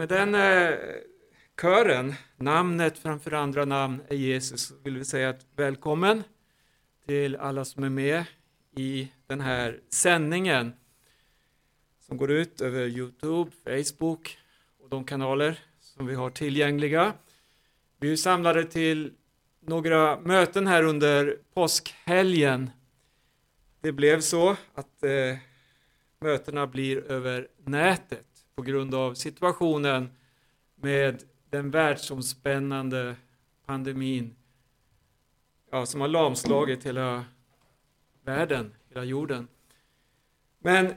med den eh, kören, namnet framför andra namn är Jesus, vill vi säga att välkommen till alla som är med i den här sändningen som går ut över Youtube, Facebook och de kanaler som vi har tillgängliga. Vi är samlade till några möten här under påskhelgen. Det blev så att eh, mötena blir över nätet på grund av situationen med den världsomspännande pandemin ja, som har lamslagit hela världen, hela jorden. Men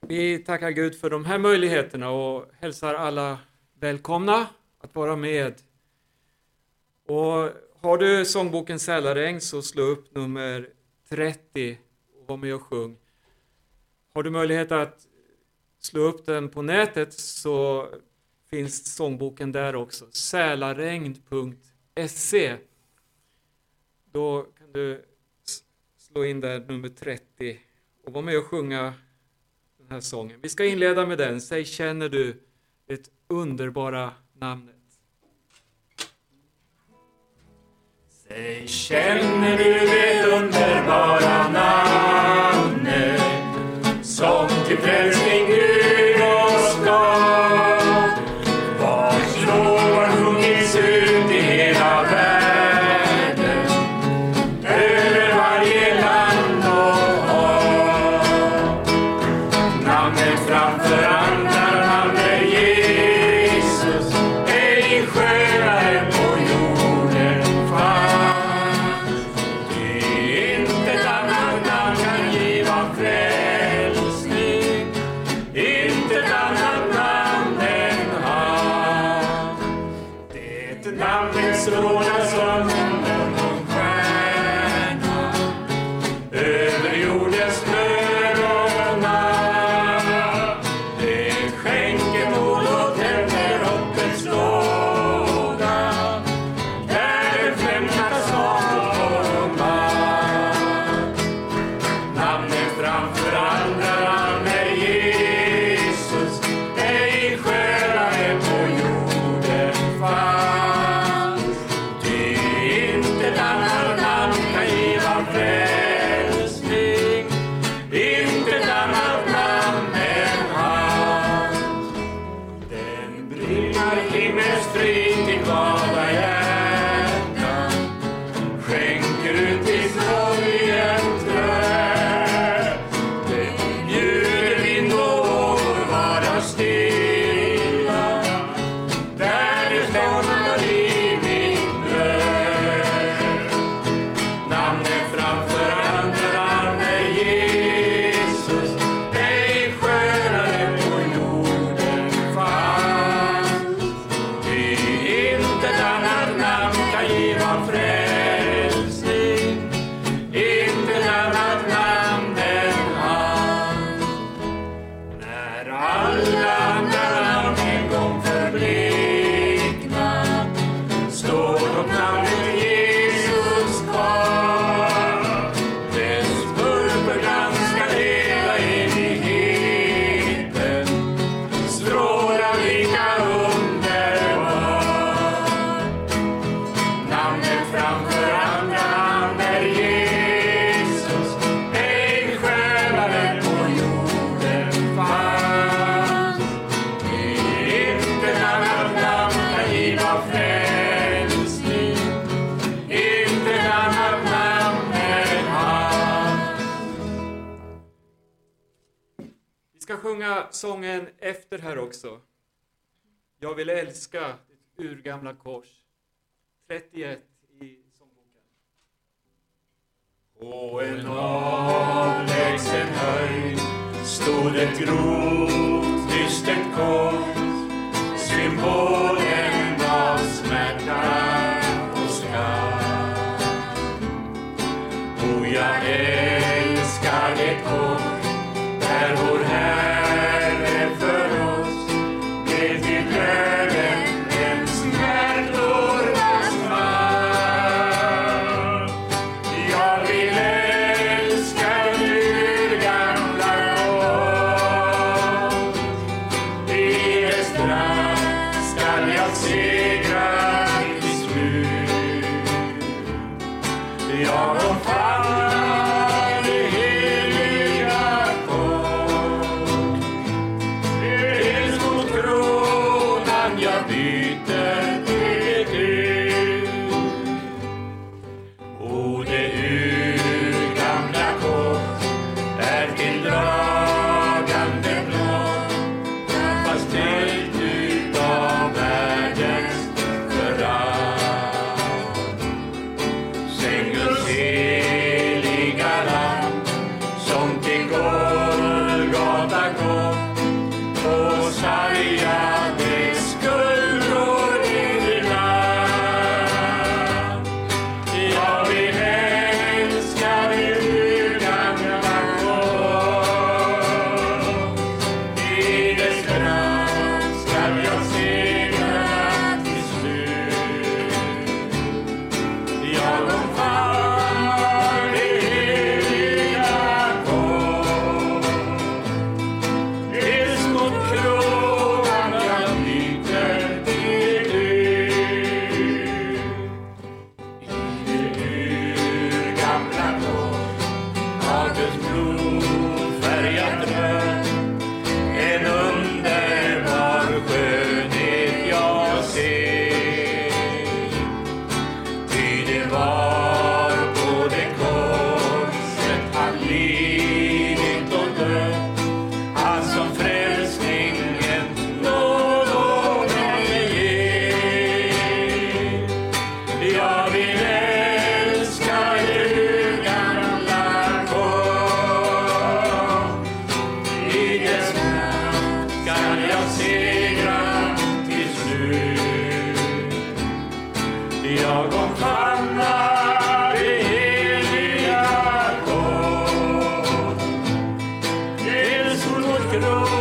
vi tackar Gud för de här möjligheterna och hälsar alla välkomna att vara med. Och har du sångboken Sälaräng så slå upp nummer 30 och var med och sjung. Har du möjlighet att slå upp den på nätet så finns sångboken där också. Sälaregn.se Då kan du slå in där nummer 30 och vara med och sjunga den här sången. Vi ska inleda med den. Säg känner du det underbara namnet? Säg känner du det underbara namnet som till frälsning Namnet sången efter här också. Jag vill älska ditt urgamla kors. 31 i sångboken. På en avlägsen höjd stod ett grovt dystert kors symbolen av smärta och skam. O, jag älskar det kors mot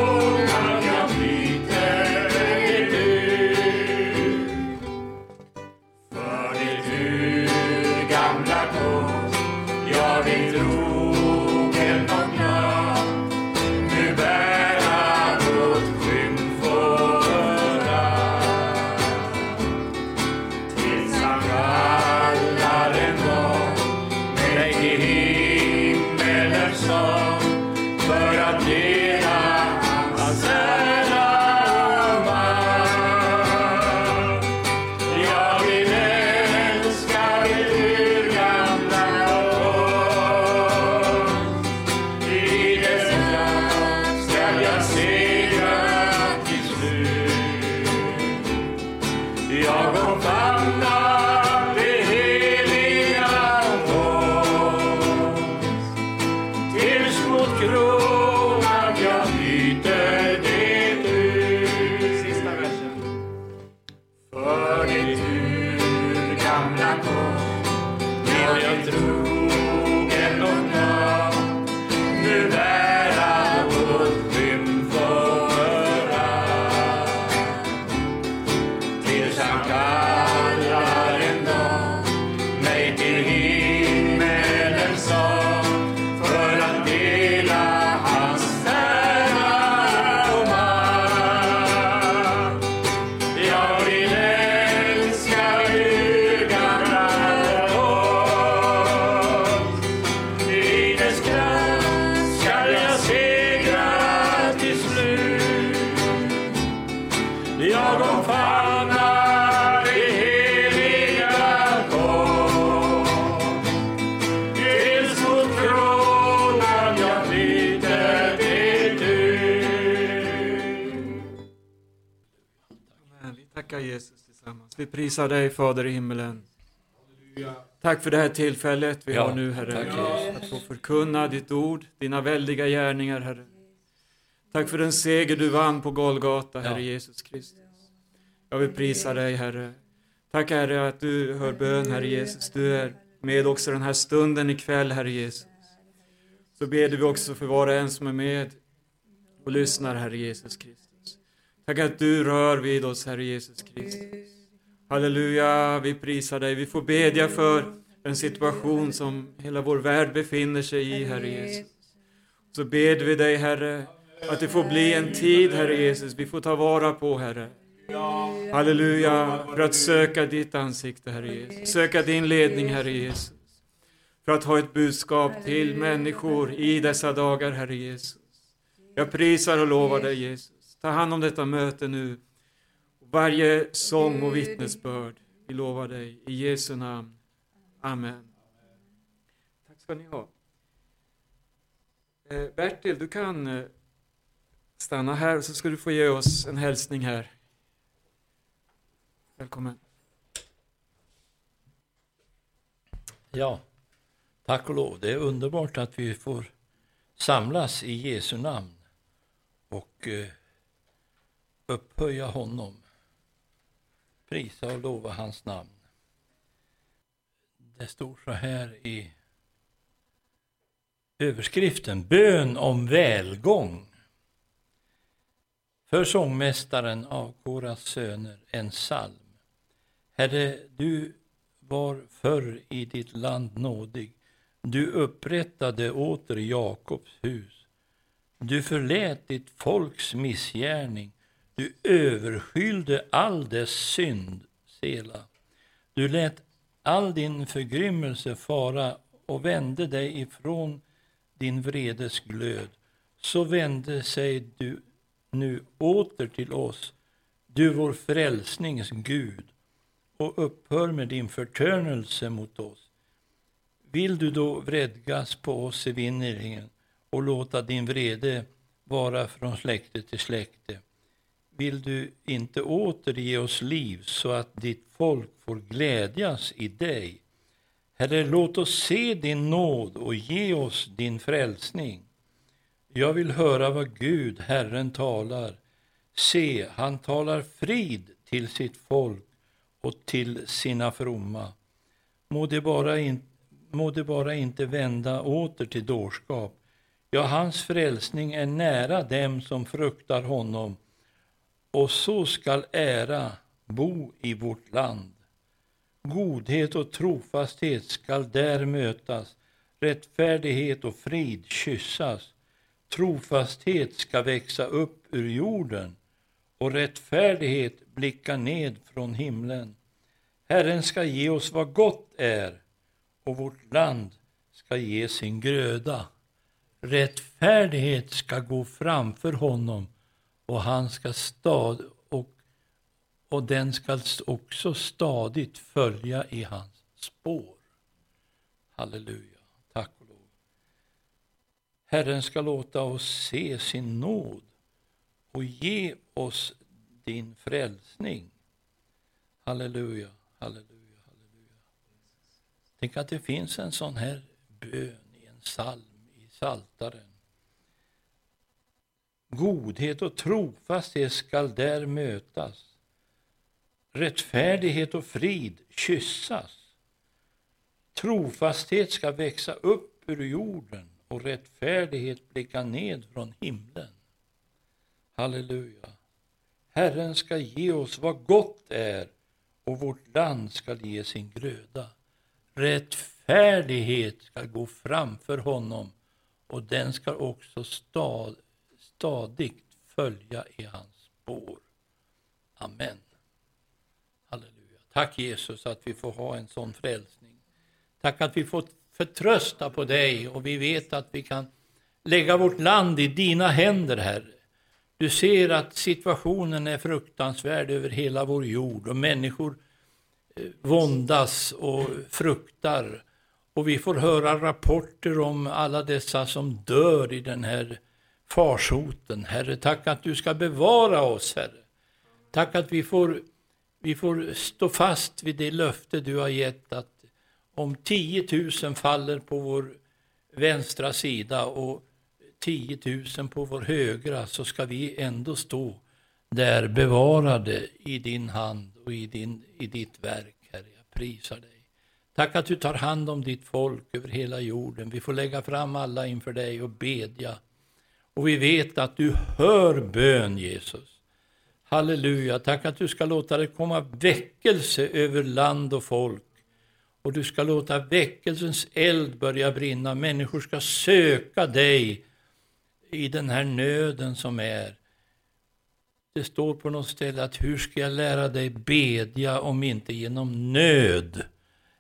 tackar Jesus tillsammans. Vi prisar dig Fader i himmelen. Tack för det här tillfället vi Ja, har nu Herre. tack, Jesus. Att få förkunna ditt ord, dina väldiga gärningar Herre. Tack för den seger du vann på Golgata Herre Ja. Jesus Kristus. Jag vill prisa dig Herre. Tack Herre att du hör bön Herre Jesus. Du är med också den här stunden ikväll Herre Jesus. Så ber vi också för var och en som är med och lyssnar Herre Jesus Kristus. Tack att du rör vid oss Herre Jesus Kristus. Halleluja, vi prisar dig. Vi får bedja för den situation som hela vår värld befinner sig i, Herre Jesus. Så ber vi dig, Herre, att det får bli en tid, Herre Jesus, vi får ta vara på, Herre. Halleluja, för att söka ditt ansikte, Herre Jesus. Söka din ledning, Herre Jesus. för att ha ett budskap till människor i dessa dagar, Herre Jesus. Jag prisar och lovar dig Jesus. Ta hand om detta möte nu. Varje sång och vittnesbörd. Vi lovar dig i Jesu namn. Amen. Tack ska ni ha. Eh, Bertil, du kan eh, stanna här så ska du få ge oss en hälsning här. Välkommen. Ja, tack och lov. Det är underbart att vi får samlas i Jesu namn och eh, upphöja honom. Prisa och lova hans namn. Det står så här i överskriften Bön om välgång. För sångmästaren av Koras söner en psalm. Herre, du var förr i ditt land nådig. Du upprättade åter Jakobs hus. Du förlät ditt folks missgärning. Du överskylde all dess synd, Sela. Du lät all din förgrymmelse fara och vände dig ifrån din vredes glöd. Så vände sig du nu åter till oss, du vår frälsnings Gud, och upphör med din förtörnelse mot oss. Vill du då vredgas på oss i vinningen och låta din vrede vara från släkte till släkte? Vill du inte återge oss liv så att ditt folk får glädjas i dig? Herre, låt oss se din nåd och ge oss din frälsning. Jag vill höra vad Gud, Herren, talar. Se, han talar frid till sitt folk och till sina fromma. Må det bara, in, må det bara inte vända åter till dårskap. Ja, hans frälsning är nära dem som fruktar honom, och så skall ära bo i vårt land. Godhet och trofasthet skall där mötas, rättfärdighet och frid kyssas. Trofasthet ska växa upp ur jorden och rättfärdighet blicka ned från himlen. Herren ska ge oss vad gott är och vårt land ska ge sin gröda. Rättfärdighet ska gå framför honom och han ska stad och, och den ska också stadigt följa i hans spår. Halleluja. Tack och lov. Herren ska låta oss se sin nåd och ge oss din frälsning. Halleluja, halleluja, halleluja. Tänk att det finns en sån här bön i en psalm i Saltaren. Godhet och trofasthet skall där mötas. Rättfärdighet och frid kyssas. Trofasthet ska växa upp ur jorden och rättfärdighet blicka ned från himlen. Halleluja. Herren ska ge oss vad gott är och vårt land ska ge sin gröda. Rättfärdighet ska gå framför honom och den ska också stad, stadigt följa i hans spår. Amen. Halleluja. Tack Jesus att vi får ha en sån frälsning. Tack att vi får förtrösta på dig och vi vet att vi kan lägga vårt land i dina händer, Herre. Du ser att situationen är fruktansvärd över hela vår jord och människor eh, våndas och fruktar. Och vi får höra rapporter om alla dessa som dör i den här farsoten. Herre, tack att du ska bevara oss, Herre. Tack att vi får, vi får stå fast vid det löfte du har gett att om 10 000 faller på vår vänstra sida och 10 000 på vår högra så ska vi ändå stå där bevarade i din hand och i, din, i ditt verk, Herre. Jag prisar dig. Tack att du tar hand om ditt folk över hela jorden. Vi får lägga fram alla inför dig och bedja. Och vi vet att du hör bön, Jesus. Halleluja, tack att du ska låta det komma väckelse över land och folk. Och du ska låta väckelsens eld börja brinna. Människor ska söka dig i den här nöden som är. Det står på något ställe att hur ska jag lära dig bedja om inte genom nöd?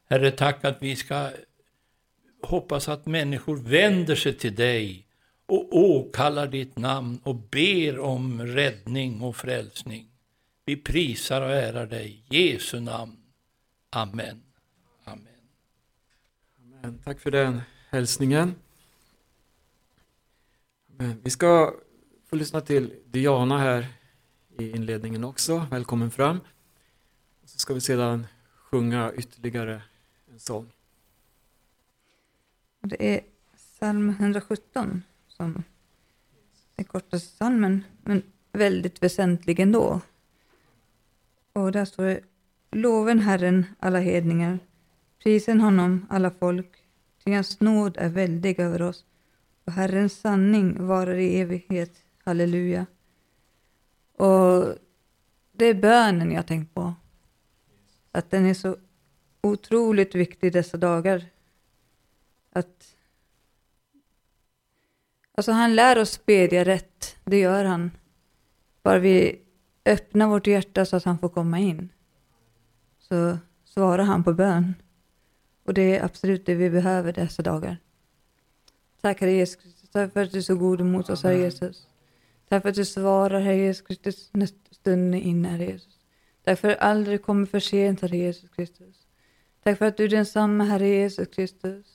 Herre, tack att vi ska hoppas att människor vänder sig till dig och åkallar ditt namn och ber om räddning och frälsning. Vi prisar och ärar dig. Jesu namn. Amen. Amen. Amen. Tack för den hälsningen. Eh, vi ska få lyssna till Diana här i inledningen också. Välkommen fram. Så ska vi sedan sjunga ytterligare en sång. Det är psalm 117 som är kortaste psalmen, men väldigt väsentlig ändå. Och där står det Loven Herren alla hedningar, prisen honom alla folk, ty hans nåd är väldig över oss och Herrens sanning varar i evighet. Halleluja. Och det är bönen jag tänkt på. Att den är så otroligt viktig dessa dagar. Att Alltså han lär oss bedja rätt, det gör han. Bara vi öppnar vårt hjärta så att han får komma in. Så svarar han på bön. Och det är absolut det vi behöver dessa dagar. Tack Herre Jesus Kristus, tack för att du är så god mot oss Herre Jesus. Tack för att du svarar Herre Jesus Kristus när stunden är inne Herre Jesus. Tack för att du aldrig kommer för sent Herre Jesus Kristus. Tack för att du är densamma Herre Jesus Kristus.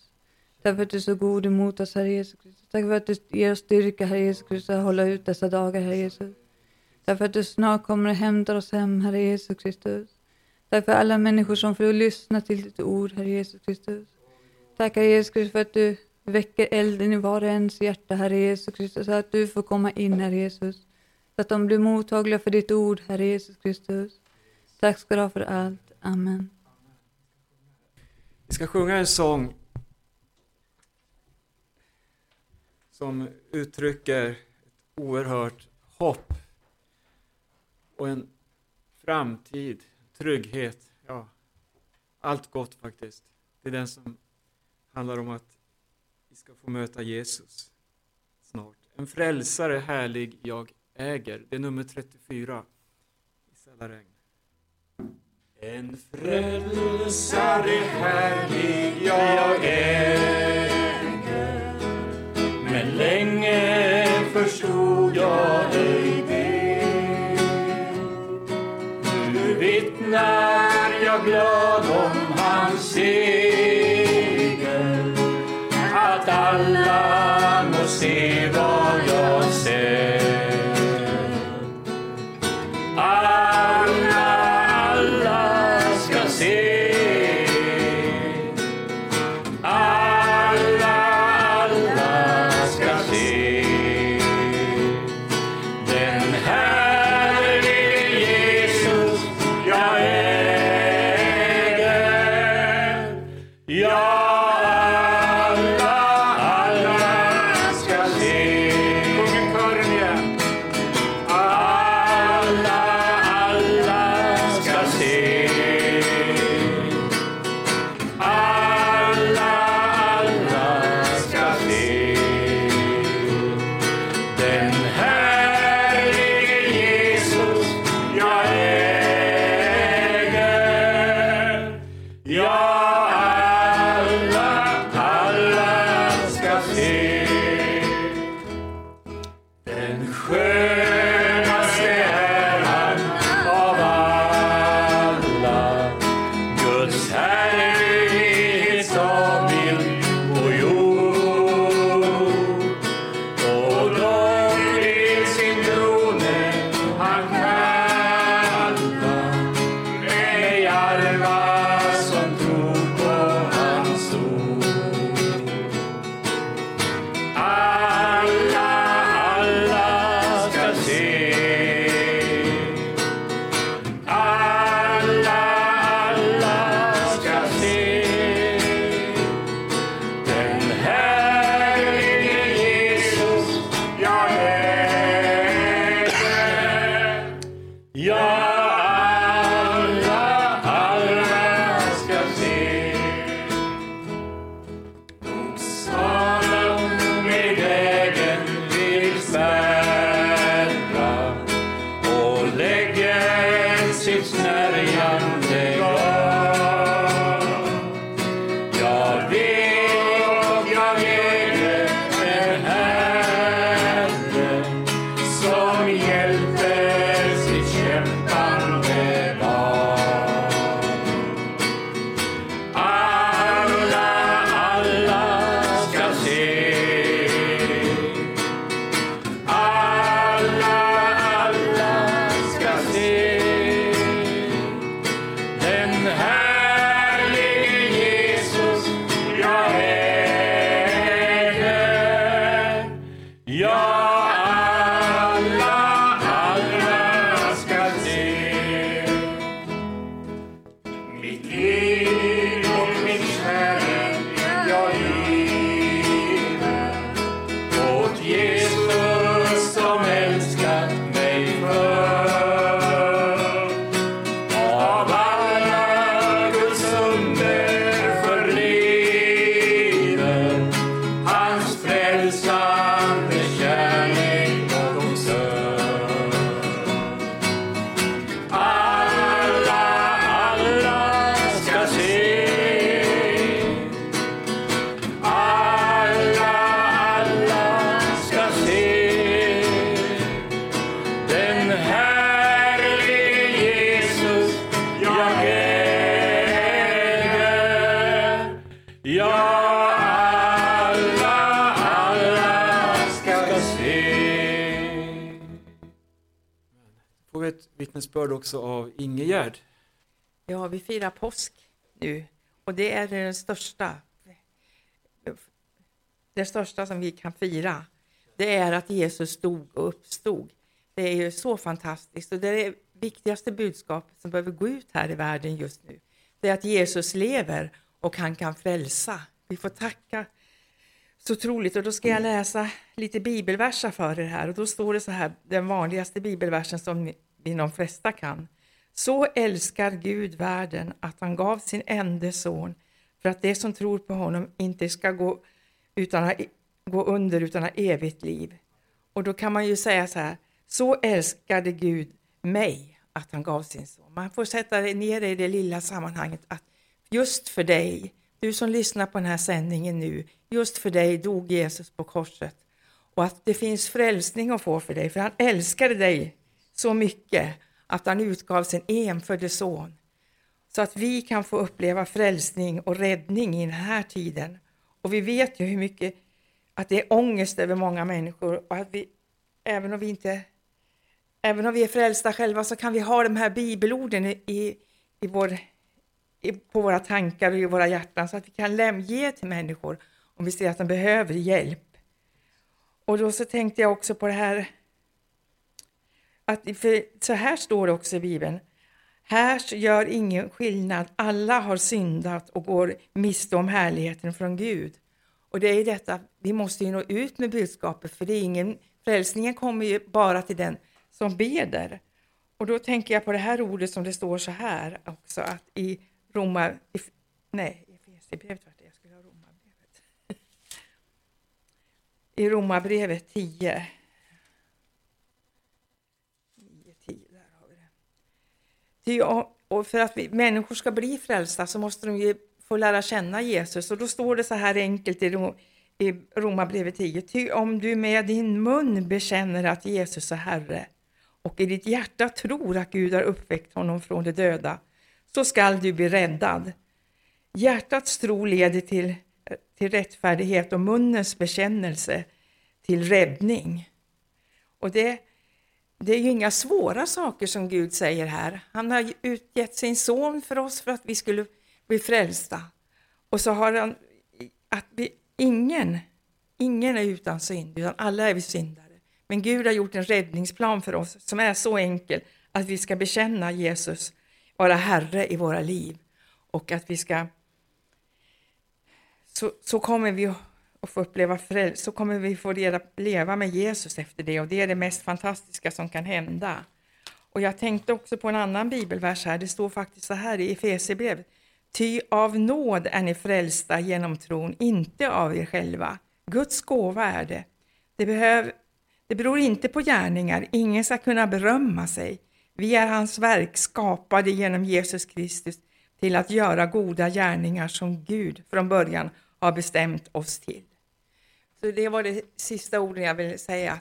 Tack för att du är så god emot oss, Herre Jesus Kristus. Tack för att du ger oss styrka, Herre Jesus Kristus, att hålla ut dessa dagar, Herre Jesus. Tack för att du snart kommer och hämtar oss hem, Herre Jesus Kristus. Tack för alla människor som får lyssna till ditt ord, Herre Jesus Kristus. Tack, Herre Jesus Kristus, för att du väcker elden i var och ens hjärta, Herre Jesus Kristus, så att du får komma in, Herre Jesus. Så att de blir mottagliga för ditt ord, Herre Jesus Kristus. Tack ska du ha för allt. Amen. Vi ska sjunga en sång som uttrycker ett oerhört hopp och en framtid, trygghet, ja, allt gott faktiskt. Det är den som handlar om att vi ska få möta Jesus snart. En frälsare härlig jag äger. Det är nummer 34 i Sällaregn. En frälsare härlig jag äger Men länge förstod jag ej det Nu vittnar jag glad It's never ending. Vittnesbörd också av Ingegärd. Ja, vi firar påsk nu och det är det största. Det största som vi kan fira, det är att Jesus dog och uppstod. Det är ju så fantastiskt och det är det viktigaste budskapet som behöver gå ut här i världen just nu. Det är att Jesus lever och han kan frälsa. Vi får tacka så otroligt och då ska jag läsa lite bibelverser för er här och då står det så här, den vanligaste bibelversen som vi de flesta kan. Så älskar Gud världen att han gav sin enda son för att de som tror på honom inte ska gå, utan ha, e- gå under utan ha evigt liv. Och då kan man ju säga så här, så älskade Gud mig att han gav sin son. Man får sätta det ner det i det lilla sammanhanget att just för dig, du som lyssnar på den här sändningen nu, just för dig dog Jesus på korset. Och att det finns frälsning att få för dig, för han älskade dig så mycket att han utgav sin enfödde son. Så att vi kan få uppleva frälsning och räddning i den här tiden. Och vi vet ju hur mycket att det är ångest över många människor och att vi, även om vi inte Även om vi är frälsta själva så kan vi ha de här bibelorden i, i, vår, i, på våra tankar och i våra hjärtan så att vi kan ge till människor om vi ser att de behöver hjälp. Och då så tänkte jag också på det här att för så här står det också i Bibeln. Här gör ingen skillnad, alla har syndat och går miste om härligheten från Gud. Och det är detta, vi måste ju nå ut med budskapet för det är ingen, frälsningen kommer ju bara till den som beder. Och då tänker jag på det här ordet som det står så här också att i Roma, i, nej, i Efesierbrevet vart det, jag skulle ha Romarbrevet. I Romarbrevet 10. 9, 10, där har vi det. Ty, och- och för att vi, människor ska bli frälsta så måste de ju få lära känna Jesus och då står det så här enkelt i, Rom, i Romarbrevet 10. Ty om du med din mun bekänner att Jesus är Herre och i ditt hjärta tror att Gud har uppväckt honom från de döda så skall du bli räddad. Hjärtats tro leder till, till rättfärdighet och munnens bekännelse till räddning. Och det, det är ju inga svåra saker som Gud säger här. Han har utgett sin son för oss för att vi skulle bli frälsta. Och så har han att vi, ingen, ingen är utan synd, utan alla är vi syndare. Men Gud har gjort en räddningsplan för oss som är så enkel att vi ska bekänna Jesus vara Herre i våra liv och att vi ska så, så kommer vi och få uppleva fräl- så kommer vi få leva med Jesus efter det och det är det mest fantastiska som kan hända. Och jag tänkte också på en annan bibelvers här, det står faktiskt så här i Efesierbrevet. Ty av nåd är ni frälsta genom tron, inte av er själva. Guds gåva är det. Det, behöv, det beror inte på gärningar, ingen ska kunna berömma sig. Vi är hans verk, skapade genom Jesus Kristus till att göra goda gärningar som Gud från början har bestämt oss till. Så det var det sista ordet jag ville säga.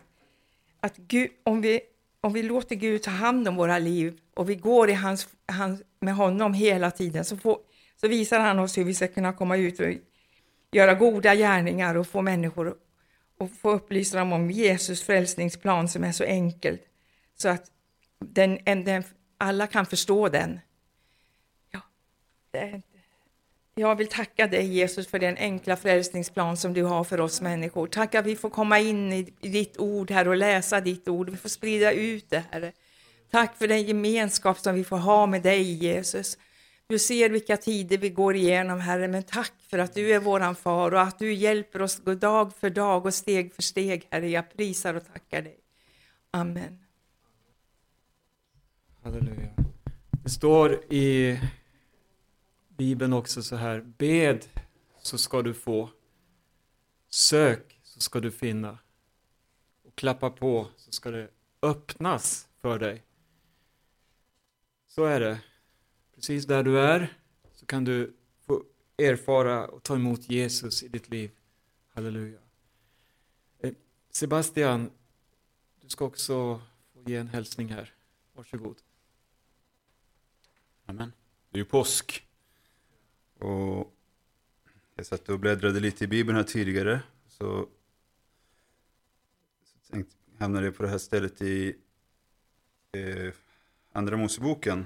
Att Gud, om, vi, om vi låter Gud ta hand om våra liv och vi går i hans, hans, med honom hela tiden så, får, så visar han oss hur vi ska kunna komma ut och göra goda gärningar och få människor och få upplysa dem om Jesus frälsningsplan som är så enkel så att den, den, alla kan förstå den. Ja, det är. Jag vill tacka dig Jesus för den enkla frälsningsplan som du har för oss människor. Tack att vi får komma in i, ditt ord här och läsa ditt ord. Vi får sprida ut det Herre. Tack för den gemenskap som vi får ha med dig Jesus. Du ser vilka tider vi går igenom Herre, men tack för att du är våran far och att du hjälper oss dag för dag och steg för steg Herre. Jag prisar och tackar dig. Amen. Halleluja. Det står i Bibeln också så här, bed så ska du få, sök så ska du finna och klappa på så ska det öppnas för dig. Så är det. Precis där du är så kan du få erfara och ta emot Jesus i ditt liv. Halleluja. Eh, Sebastian, du ska också få ge en hälsning här. Varsågod. Amen. Det är ju påsk. Och Jag satt och bläddrade lite i Bibeln här tidigare. Så, så tänkte, hamnade jag på det här stället i eh, Andra Moseboken,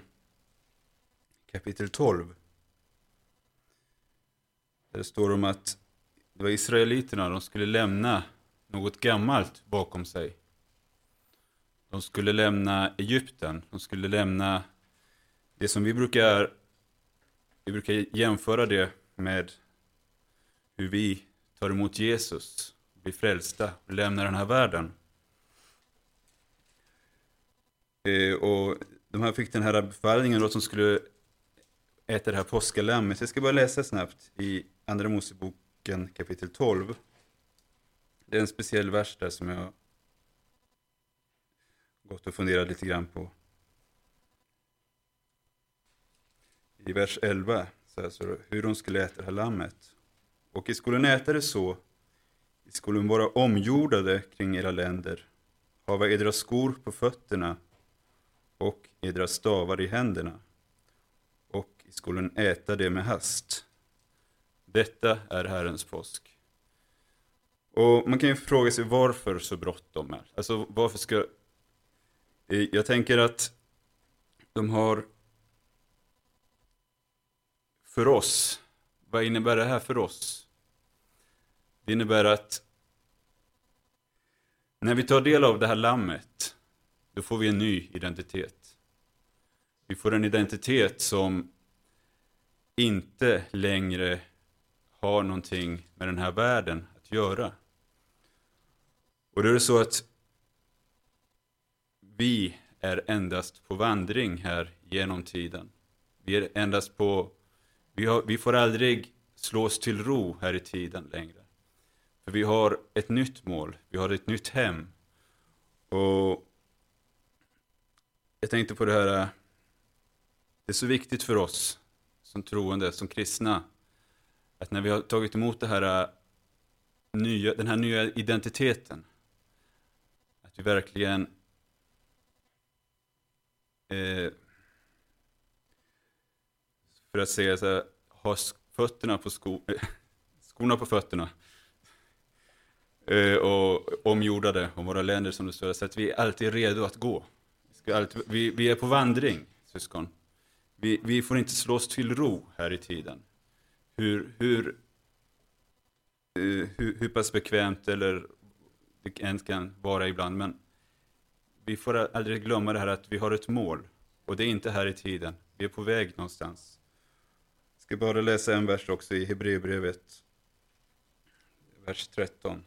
kapitel 12. Där det står om att det var Israeliterna, de skulle lämna något gammalt bakom sig. De skulle lämna Egypten, de skulle lämna det som vi brukar, vi brukar jämföra det med hur vi tar emot Jesus, blir frälsta och lämnar den här världen. Eh, och de här fick den här befallningen då som skulle äta det här påskalammet. Jag ska bara läsa snabbt i Andra Moseboken kapitel 12. Det är en speciell vers där som jag gått och funderat lite grann på. I vers 11 så här så hur de skulle äta det här lammet. Och i skolan äta det så, i skolan vara omjordade kring era länder, hava edra skor på fötterna och edra stavar i händerna, och i skolan äta det med hast. Detta är Herrens påsk. Och man kan ju fråga sig varför så bråttom är. Alltså varför ska... Jag tänker att de har för oss, vad innebär det här för oss? Det innebär att när vi tar del av det här lammet, då får vi en ny identitet. Vi får en identitet som inte längre har någonting med den här världen att göra. Och då är det så att vi är endast på vandring här genom tiden. Vi är endast på, vi, har, vi får aldrig slås till ro här i tiden längre. För vi har ett nytt mål, vi har ett nytt hem. Och jag tänkte på det här, eh, det är så viktigt för oss som troende, som kristna, att när vi har tagit emot det här eh, nya, den här nya identiteten, att vi verkligen eh, för att säga så här, ha fötterna på sko, skorna på fötterna eh, och omjordade om våra länder som det står, så att vi är alltid redo att gå. Vi, ska alltid, vi, vi är på vandring, syskon. Vi, vi får inte slå oss till ro här i tiden. Hur, hur, eh, hur, hur pass bekvämt eller det ens kan vara ibland, men vi får aldrig glömma det här att vi har ett mål. Och det är inte här i tiden. Vi är på väg någonstans. Jag ska bara läsa en vers också i Hebreerbrevet. Vers 13.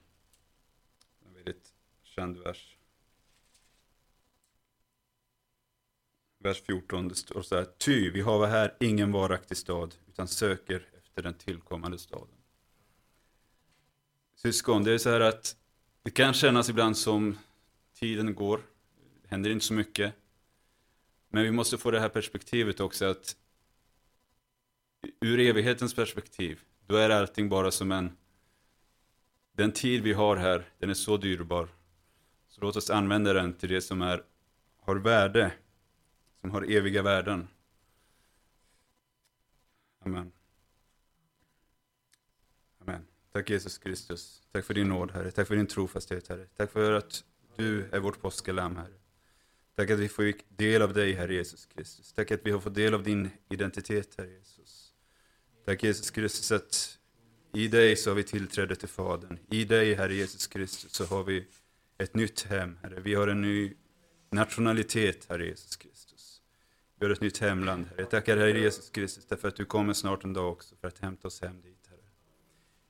En väldigt känd vers. Vers 14, det står så här. Ty, vi har här ingen varaktig stad, utan söker efter den tillkommande staden. Syskon, det är så här att det kan kännas ibland som tiden går, det händer inte så mycket. Men vi måste få det här perspektivet också att ur evighetens perspektiv, då är allting bara som en... Den tid vi har här, den är så dyrbar. Så låt oss använda den till det som är, har värde, som har eviga värden. Amen. Amen. Tack Jesus Kristus. Tack för din nåd, Herre. Tack för din trofasthet, Herre. Tack för att du är vårt påskelamm, Herre. Tack att vi får del av dig, Herre Jesus Kristus. Tack att vi har fått del av din identitet, Herre Jesus. Tack Jesus Kristus att i dig så har vi tillträde till Fadern. I dig, Herre Jesus Kristus, så har vi ett nytt hem, Herre. Vi har en ny nationalitet, Herre Jesus Kristus. Vi har ett nytt hemland, Herre. Jag tackar Herre Jesus Kristus därför att du kommer snart en dag också för att hämta oss hem dit, Herre.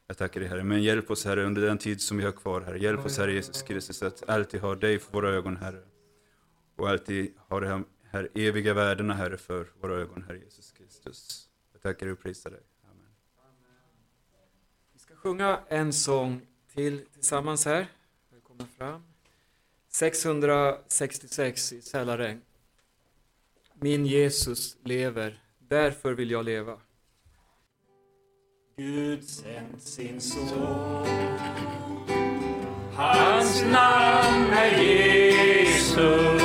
Jag tackar dig, Herre. Men hjälp oss, Herre, under den tid som vi har kvar, Herre. Hjälp oss, Herre Jesus Kristus, att alltid ha dig för våra ögon, Herre och alltid ha de här, här eviga värdena, Herre, för våra ögon, Herre Jesus Kristus. Jag tackar och prisar dig. Amen. Vi ska sjunga en sång till tillsammans här. Välkomna fram. 666 i Sälaregn. Min Jesus lever, därför vill jag leva. Gud sänt sin son. Hans namn är Jesus.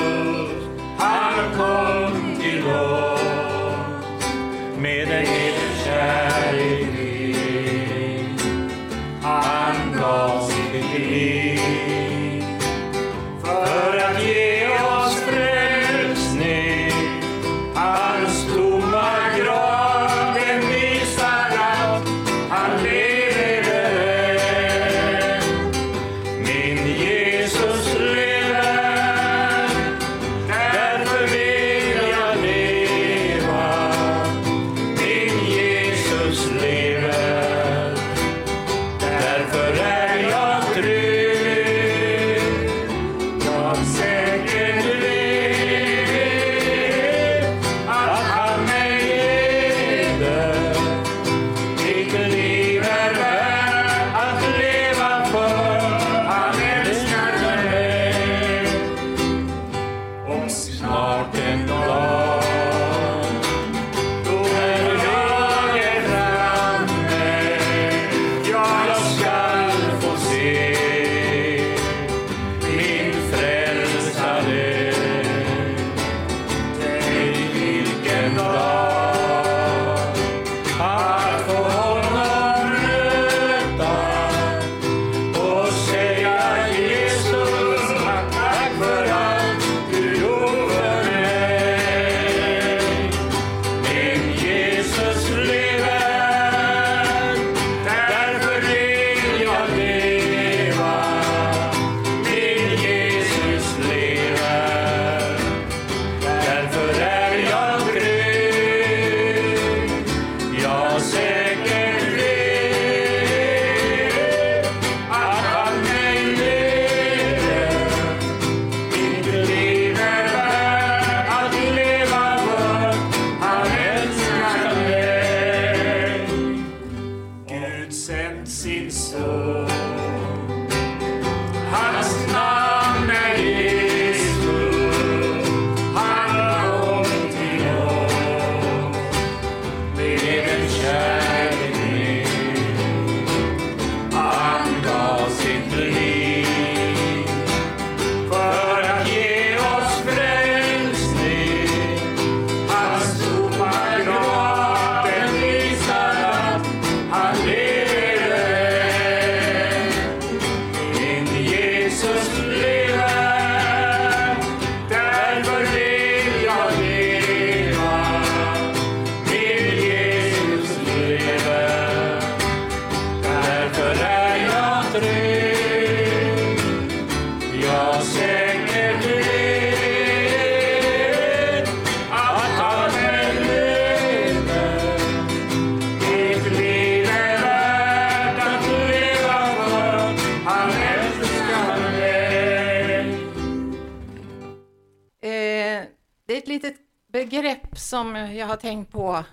Det är ett litet begrepp som jag har tänkt på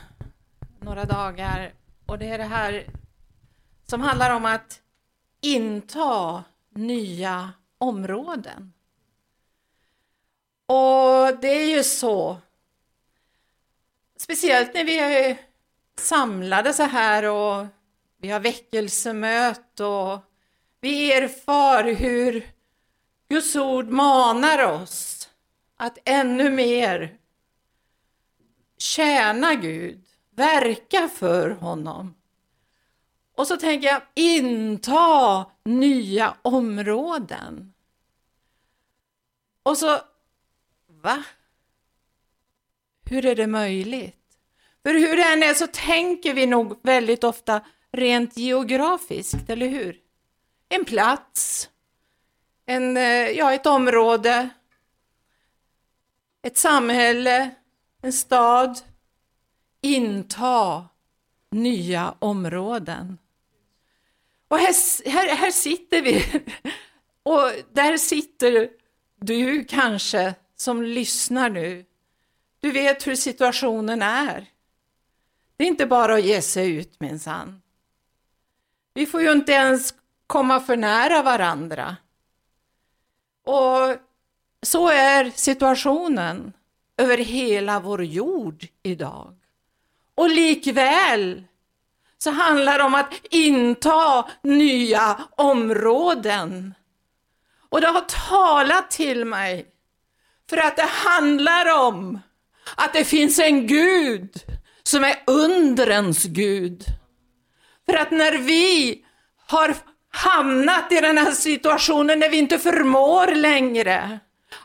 några dagar och det är det här som handlar om att inta nya områden. Och det är ju så, speciellt när vi är samlade så här och vi har väckelsemöte och vi erfar hur Guds ord manar oss att ännu mer tjäna Gud, verka för honom. Och så tänker jag, inta nya områden. Och så, va? Hur är det möjligt? För hur det än är så tänker vi nog väldigt ofta rent geografiskt, eller hur? En plats, en, eh, ja, ett område, ett samhälle, en stad, inta nya områden. Och här, här, här sitter vi, och där sitter du kanske som lyssnar nu. Du vet hur situationen är. Det är inte bara att ge sig ut minsann. Vi får ju inte ens komma för nära varandra. Och så är situationen över hela vår jord idag. Och likväl så handlar det om att inta nya områden. Och det har talat till mig för att det handlar om att det finns en Gud som är undrens Gud. För att när vi har hamnat i den här situationen när vi inte förmår längre,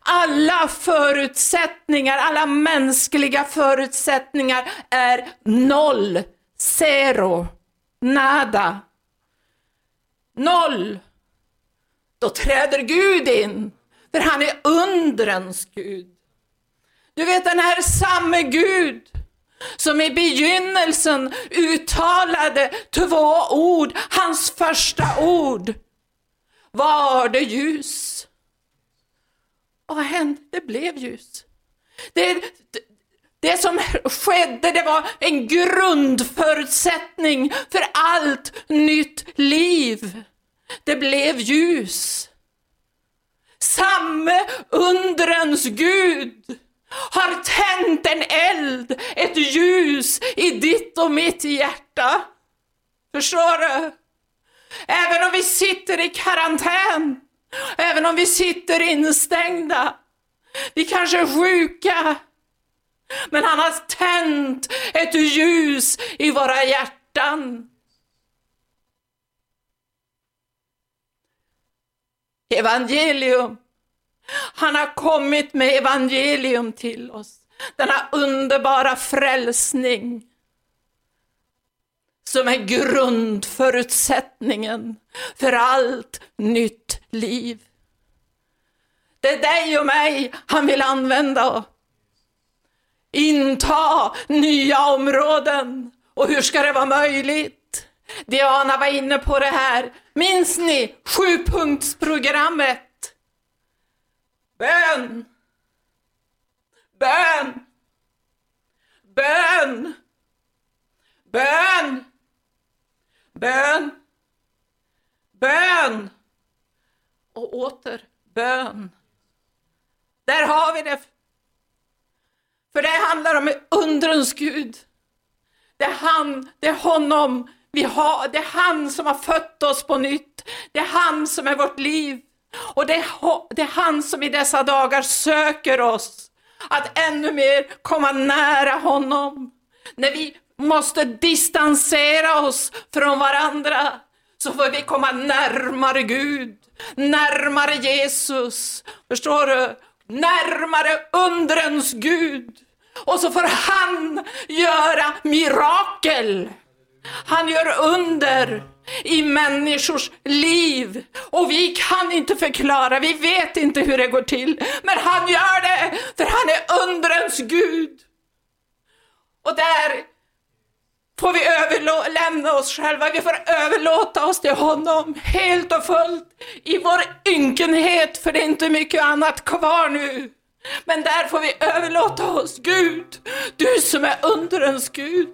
alla förutsättningar, alla mänskliga förutsättningar är noll, zero, nada. Noll. Då träder Gud in, för han är undrens Gud. Du vet den här samme Gud som i begynnelsen uttalade två ord, hans första ord. Var det ljus? Vad hände? Det blev ljus. Det, det, det som skedde det var en grundförutsättning för allt nytt liv. Det blev ljus. Samme undrens Gud har tänt en eld, ett ljus i ditt och mitt hjärta. Förstår du? Även om vi sitter i karantän, även om vi sitter instängda, vi kanske är sjuka, men han har tänt ett ljus i våra hjärtan. Evangelium. Han har kommit med evangelium till oss. Denna underbara frälsning som är grundförutsättningen för allt nytt liv. Det är dig och mig han vill använda. Inta nya områden. Och hur ska det vara möjligt? Diana var inne på det här. Minns ni sjupunktsprogrammet? Bön! Bön! Bön! Bön! Bön! bön och åter bön. Där har vi det. För det handlar om undrens Gud. Det är han, det är honom vi har. Det är han som har fött oss på nytt. Det är han som är vårt liv. Och det är, det är han som i dessa dagar söker oss att ännu mer komma nära honom. När vi måste distansera oss från varandra så får vi komma närmare Gud, närmare Jesus. Förstår du? Närmare undrens Gud. Och så får han göra mirakel. Han gör under i människors liv. Och vi kan inte förklara, vi vet inte hur det går till. Men han gör det, för han är undrens Gud. Och där får vi överlämna oss själva, vi får överlåta oss till honom helt och fullt i vår ynkenhet, för det är inte mycket annat kvar nu. Men där får vi överlåta oss, Gud, du som är undrens Gud.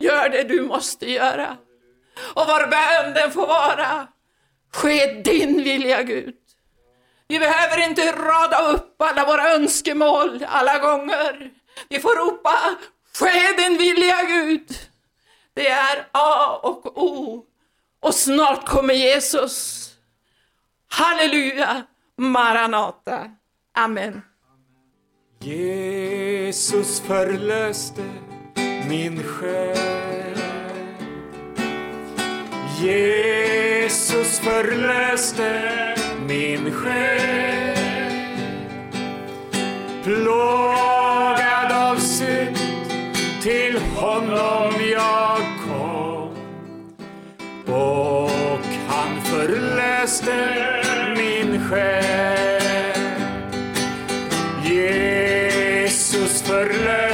Gör det du måste göra. Och vår bön den får vara, ske din vilja Gud. Vi behöver inte rada upp alla våra önskemål alla gånger. Vi får ropa, ske din vilja Gud. Det är A och O. Och snart kommer Jesus. Halleluja, Maranata. Amen. Jesus förlöste min själ. Jesus förlöste min själ. Plå fäster min själ. Jesus förlöste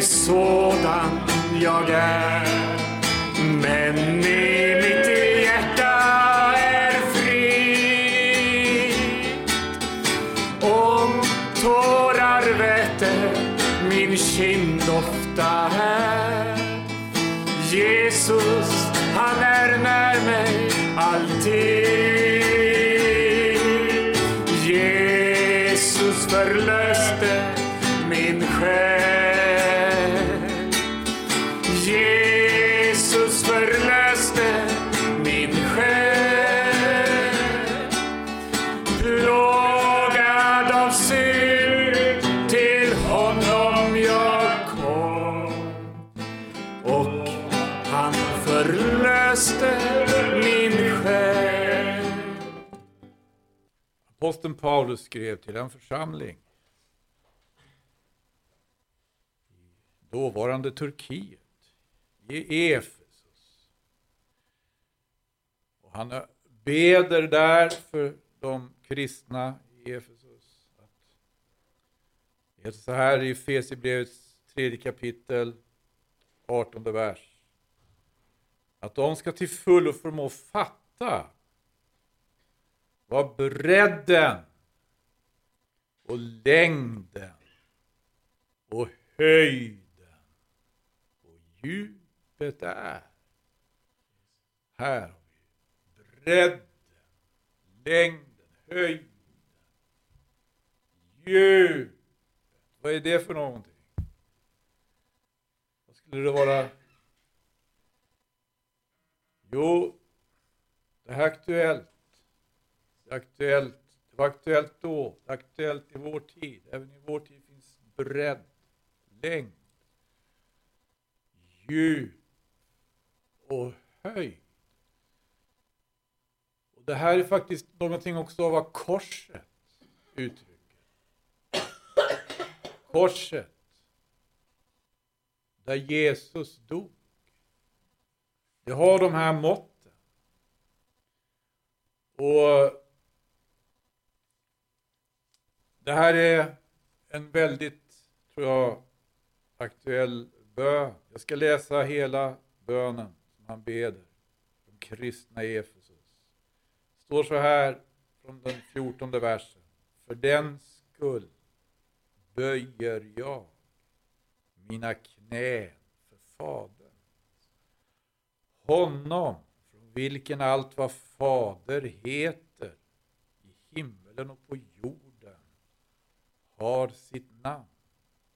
sådan jag är. Men Aposteln Paulus skrev till en församling i dåvarande Turkiet, i Efesus. Och han beder där för de kristna i Efesus. Det heter så här i Efesierbrevets tredje kapitel, 18 vers. Att de ska till fullo förmå fatta vad bredden och längden och höjden och djupet är. Här har vi bredden, längden, höjden, djupet. Vad är det för någonting? Vad skulle det vara? Jo, det här är aktuellt. Det är aktuellt. Det var aktuellt då, det är aktuellt i vår tid. Även i vår tid finns bredd, längd, djup och höjd. Och det här är faktiskt någonting också av vad korset uttrycker. Korset, där Jesus dog. Det har de här måtten. Och det här är en väldigt, tror jag, aktuell bön. Jag ska läsa hela bönen som han beder, de kristna i Efesus. Det står så här från den fjortonde versen. För den skull böjer jag mina knän för Fadern. Honom från vilken allt vad Fader heter i himmelen och på jorden har sitt namn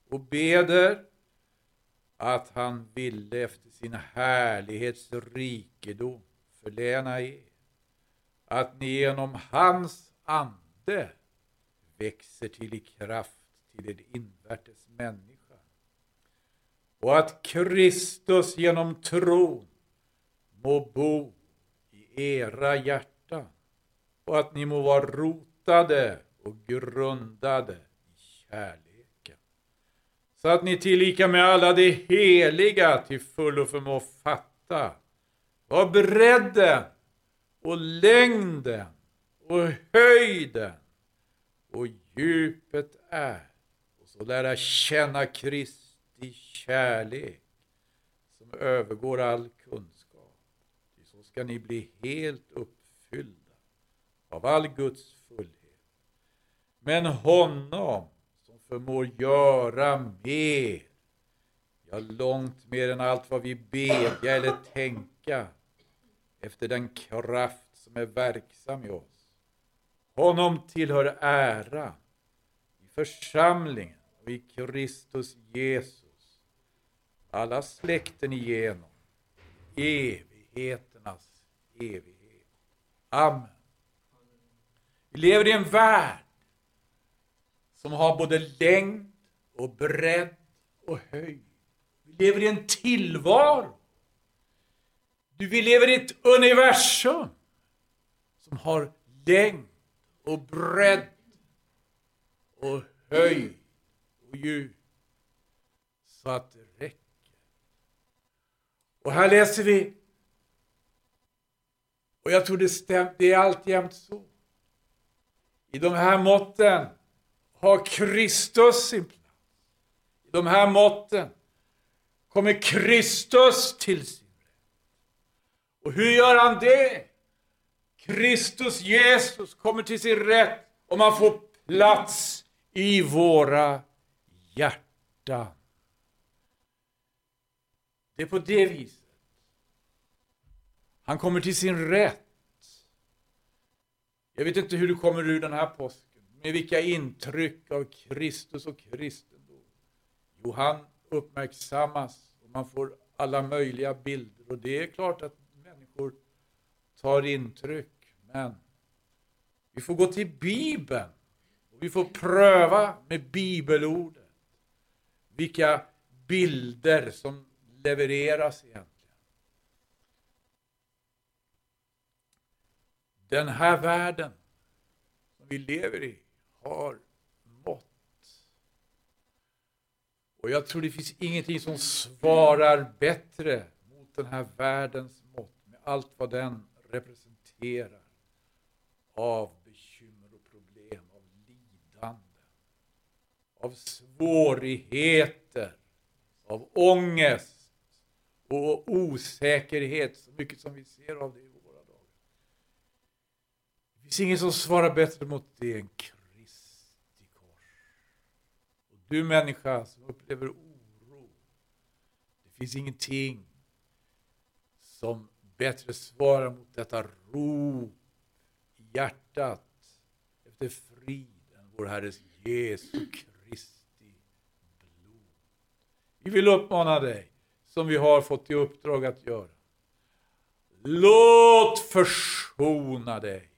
och beder att han ville efter sin härlighets rikedom förläna er att ni genom hans ande växer till i kraft till er invärtes människa och att Kristus genom tron må bo i era hjärtan och att ni må vara rotade och grundade kärleken så att ni tillika med alla de heliga till fullo förmå fatta vad bredden och längden och höjden och djupet är och så lära känna Kristi kärlek som övergår all kunskap. Ty så ska ni bli helt uppfyllda av all Guds fullhet. Men honom förmår göra mer, ja långt mer än allt vad vi bedja eller tänka efter den kraft som är verksam i oss. Honom tillhör ära i församlingen och i Kristus Jesus alla släkten igenom evigheternas evighet. Amen. Vi lever i en värld som har både längd och bredd och höjd. Vi lever i en tillvaro. Du, vi lever i ett universum som har längd och bredd och höjd och djup så att det räcker. Och här läser vi och jag tror det, stämmer, det är alltjämt så. I de här måtten har Kristus sin plats. I de här måtten kommer Kristus till sin rätt. Och hur gör han det? Kristus Jesus kommer till sin rätt och man får plats i våra hjärtan. Det är på det viset. Han kommer till sin rätt. Jag vet inte hur du kommer ur den här påsken, med vilka intryck av Kristus och kristendom. Jo, han uppmärksammas och man får alla möjliga bilder och det är klart att människor tar intryck, men vi får gå till Bibeln och vi får pröva med bibelordet vilka bilder som levereras egentligen. Den här världen som vi lever i har mått. Och jag tror det finns ingenting som svarar bättre mot den här världens mått med allt vad den representerar av bekymmer och problem, av lidande, av svårigheter, av ångest och osäkerhet, så mycket som vi ser av det i våra dagar. Det finns ingen som svarar bättre mot det än du människa som upplever oro, det finns ingenting som bättre svarar mot detta rop i hjärtat efter frid än vår Herres Jesu Kristi blod. Vi vill uppmana dig, som vi har fått i uppdrag att göra. Låt försona dig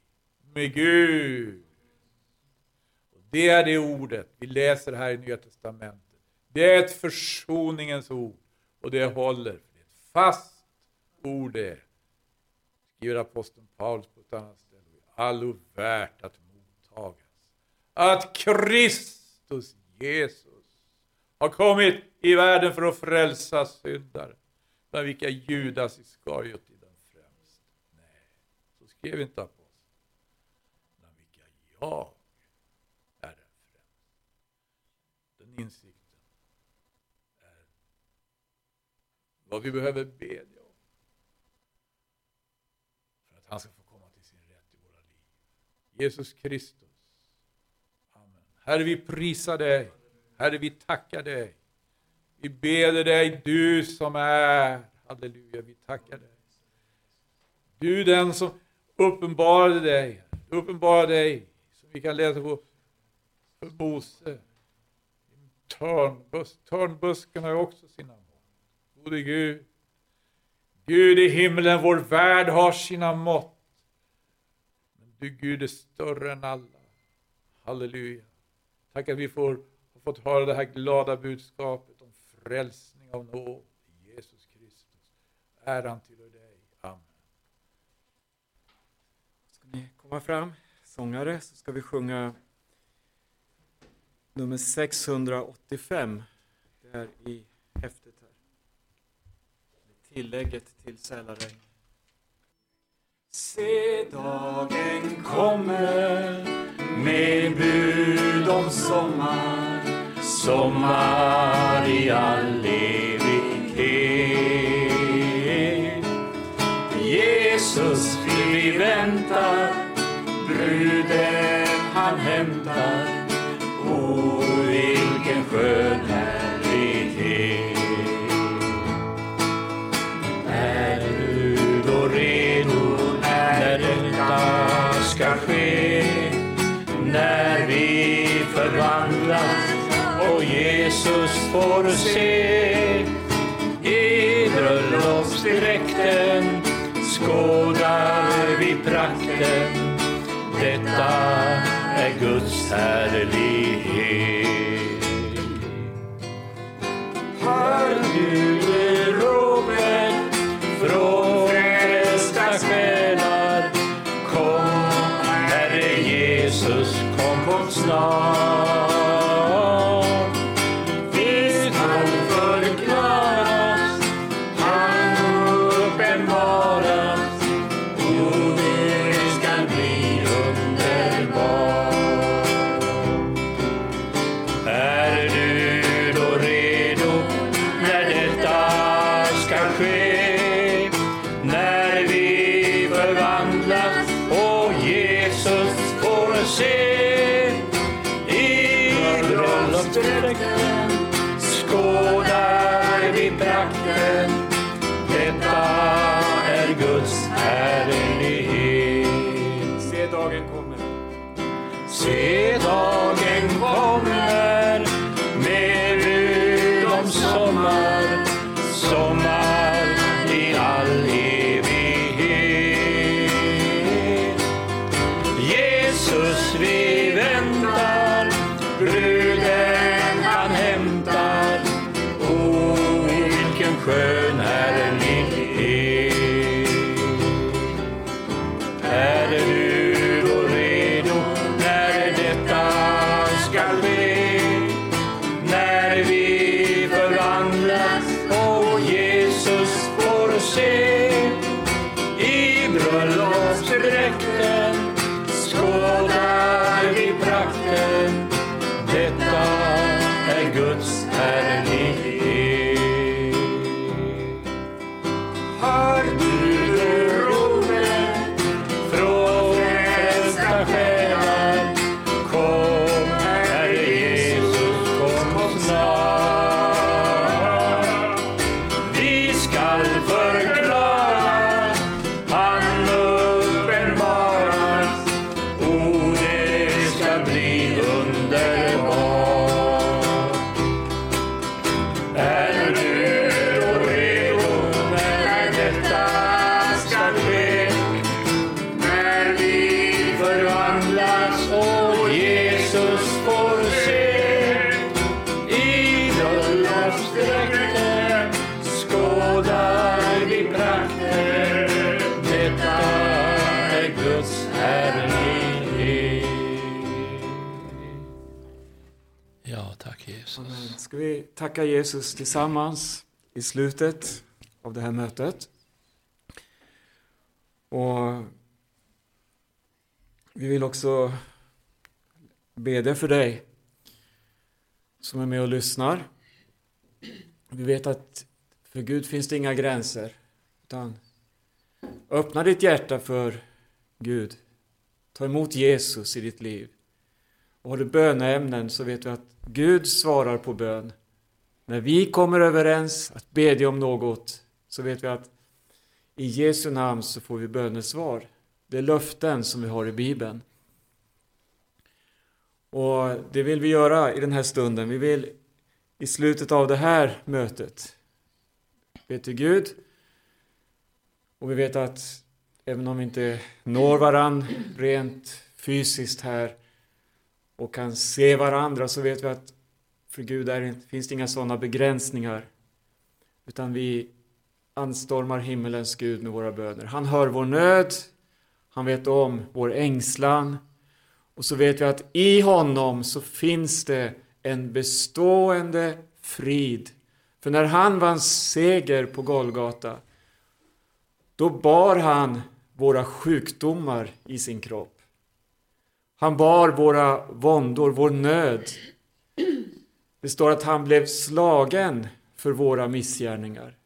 med Gud. Det är det ordet vi läser här i Nya Testamentet. Det är ett försoningens ord och det håller. Det är ett fast ord det skriver aposteln Paulus på ett annat ställe. Allo värt att mottagas. Att Kristus Jesus har kommit i världen för att frälsa syndare. Bland vilka Judas Iskariot är den främste. Nej, så skrev inte aposteln. Bland vilka jag är den främste. Den insikten är vad vi behöver bedja om. För att han ska få komma till sin rätt i våra liv. Jesus Kristus. Amen. Herre, vi prisar dig. Herre, vi tackar dig. Vi beder dig, du som är, halleluja, vi tackar dig. Du den som uppenbarade dig, uppenbarade dig, som vi kan läsa på för Mose. Törnbus, törnbusken har ju också sina mått. Gode Gud, Gud i himlen, vår värld har sina mått. Men du Gud är större än alla. Halleluja. Tack att vi får, har fått höra det här glada budskapet om frälsning av nåd Jesus Kristus. Äran till dig. Amen. Ska ni komma fram, sångare, så ska vi sjunga nummer 685. Det är i häftet här. Tillägget till Sälaregn. Se dagen kommer med bud om sommar Sommar i all evighet Jesus vi väntar Bruden han hämtar O vilken skön härlighet Är du då redo när detta ska ske? När vi förvandlas och Jesus får se i bröllopsdräkten skådar vi prakten detta Guds härlighet. Hör vi tacka Jesus tillsammans i slutet av det här mötet? Och vi vill också bedja för dig som är med och lyssnar. Vi vet att för Gud finns det inga gränser. Utan öppna ditt hjärta för Gud. Ta emot Jesus i ditt liv. Och har du böneämnen så vet vi att Gud svarar på bön. När vi kommer överens att bedja om något så vet vi att i Jesu namn så får vi bönesvar. Det är löften som vi har i Bibeln. Och det vill vi göra i den här stunden. Vi vill i slutet av det här mötet be till Gud. Och vi vet att även om vi inte når varann rent fysiskt här och kan se varandra så vet vi att för Gud är, finns det inga sådana begränsningar. Utan vi anstormar himmelens Gud med våra böner. Han hör vår nöd, han vet om vår ängslan och så vet vi att i honom så finns det en bestående frid. För när han vann seger på Golgata då bar han våra sjukdomar i sin kropp. Han bar våra våndor, vår nöd. Det står att han blev slagen för våra missgärningar.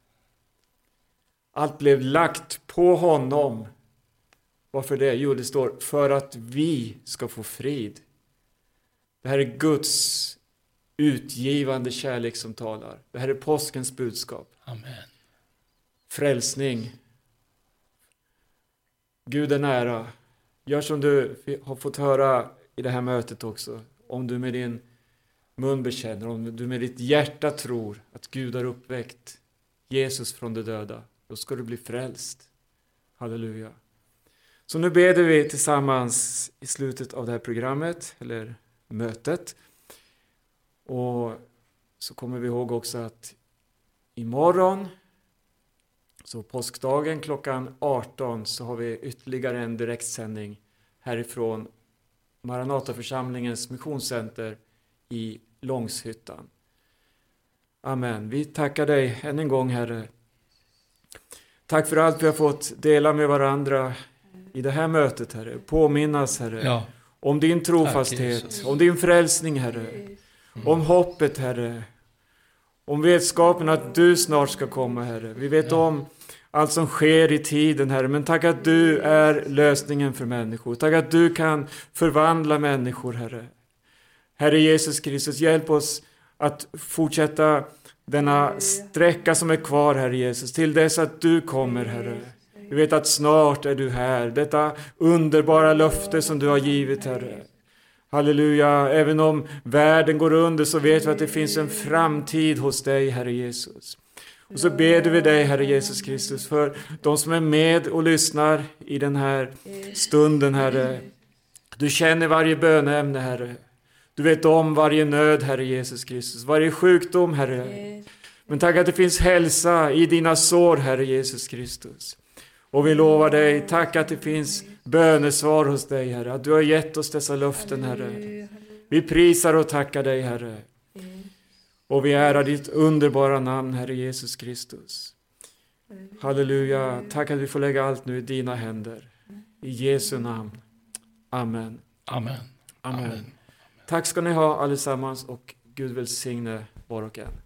Allt blev lagt på honom. Varför det? Jo, det står för att vi ska få frid. Det här är Guds utgivande kärlek som talar. Det här är påskens budskap. Amen. Frälsning. Gud är nära. Gör som du har fått höra i det här mötet också. Om du med din mun bekänner, om du med ditt hjärta tror att Gud har uppväckt Jesus från de döda, då ska du bli frälst. Halleluja. Så nu beder vi tillsammans i slutet av det här programmet, eller mötet. Och så kommer vi ihåg också att imorgon, så påskdagen klockan 18, så har vi ytterligare en direktsändning härifrån Maranataförsamlingens missionscenter i Långshyttan. Amen. Vi tackar dig än en gång, Herre. Tack för allt vi har fått dela med varandra i det här mötet, Herre. Påminnas, Herre, Ja, om din trofasthet, Jesus. om din frälsning, Herre. Om hoppet, Herre. Om vetskapen att du snart ska komma, Herre. Vi vet om allt som sker i tiden, Herre. Men tack att du är lösningen för människor. Tack att du kan förvandla människor, Herre. Herre Jesus Kristus, hjälp oss att fortsätta denna sträcka som är kvar, Herre Jesus, till dess att du kommer, Herre. Vi vet att snart är du här. Detta underbara löfte som du har givit, Herre. Halleluja, även om världen går under så vet vi att det finns en framtid hos dig, Herre Jesus. Och så ber vi dig, Herre Jesus Kristus, för de som är med och lyssnar i den här stunden, Herre. Du känner varje böneämne, Herre. Du vet om varje nöd, Herre Jesus Kristus, varje sjukdom, Herre. Men tack att det finns hälsa i dina sår, Herre Jesus Kristus. Och vi lovar dig, tack att det finns bönesvar hos dig, Herre. Att du har gett oss dessa löften, Herre. Vi prisar och tackar dig, Herre. Och vi ärar ditt underbara namn, Herre Jesus Kristus. Halleluja. Tack att vi får lägga allt nu i dina händer. I Jesu namn. Amen. amen. Amen. Amen. Tack ska ni ha allesammans och Gud välsigne var och en.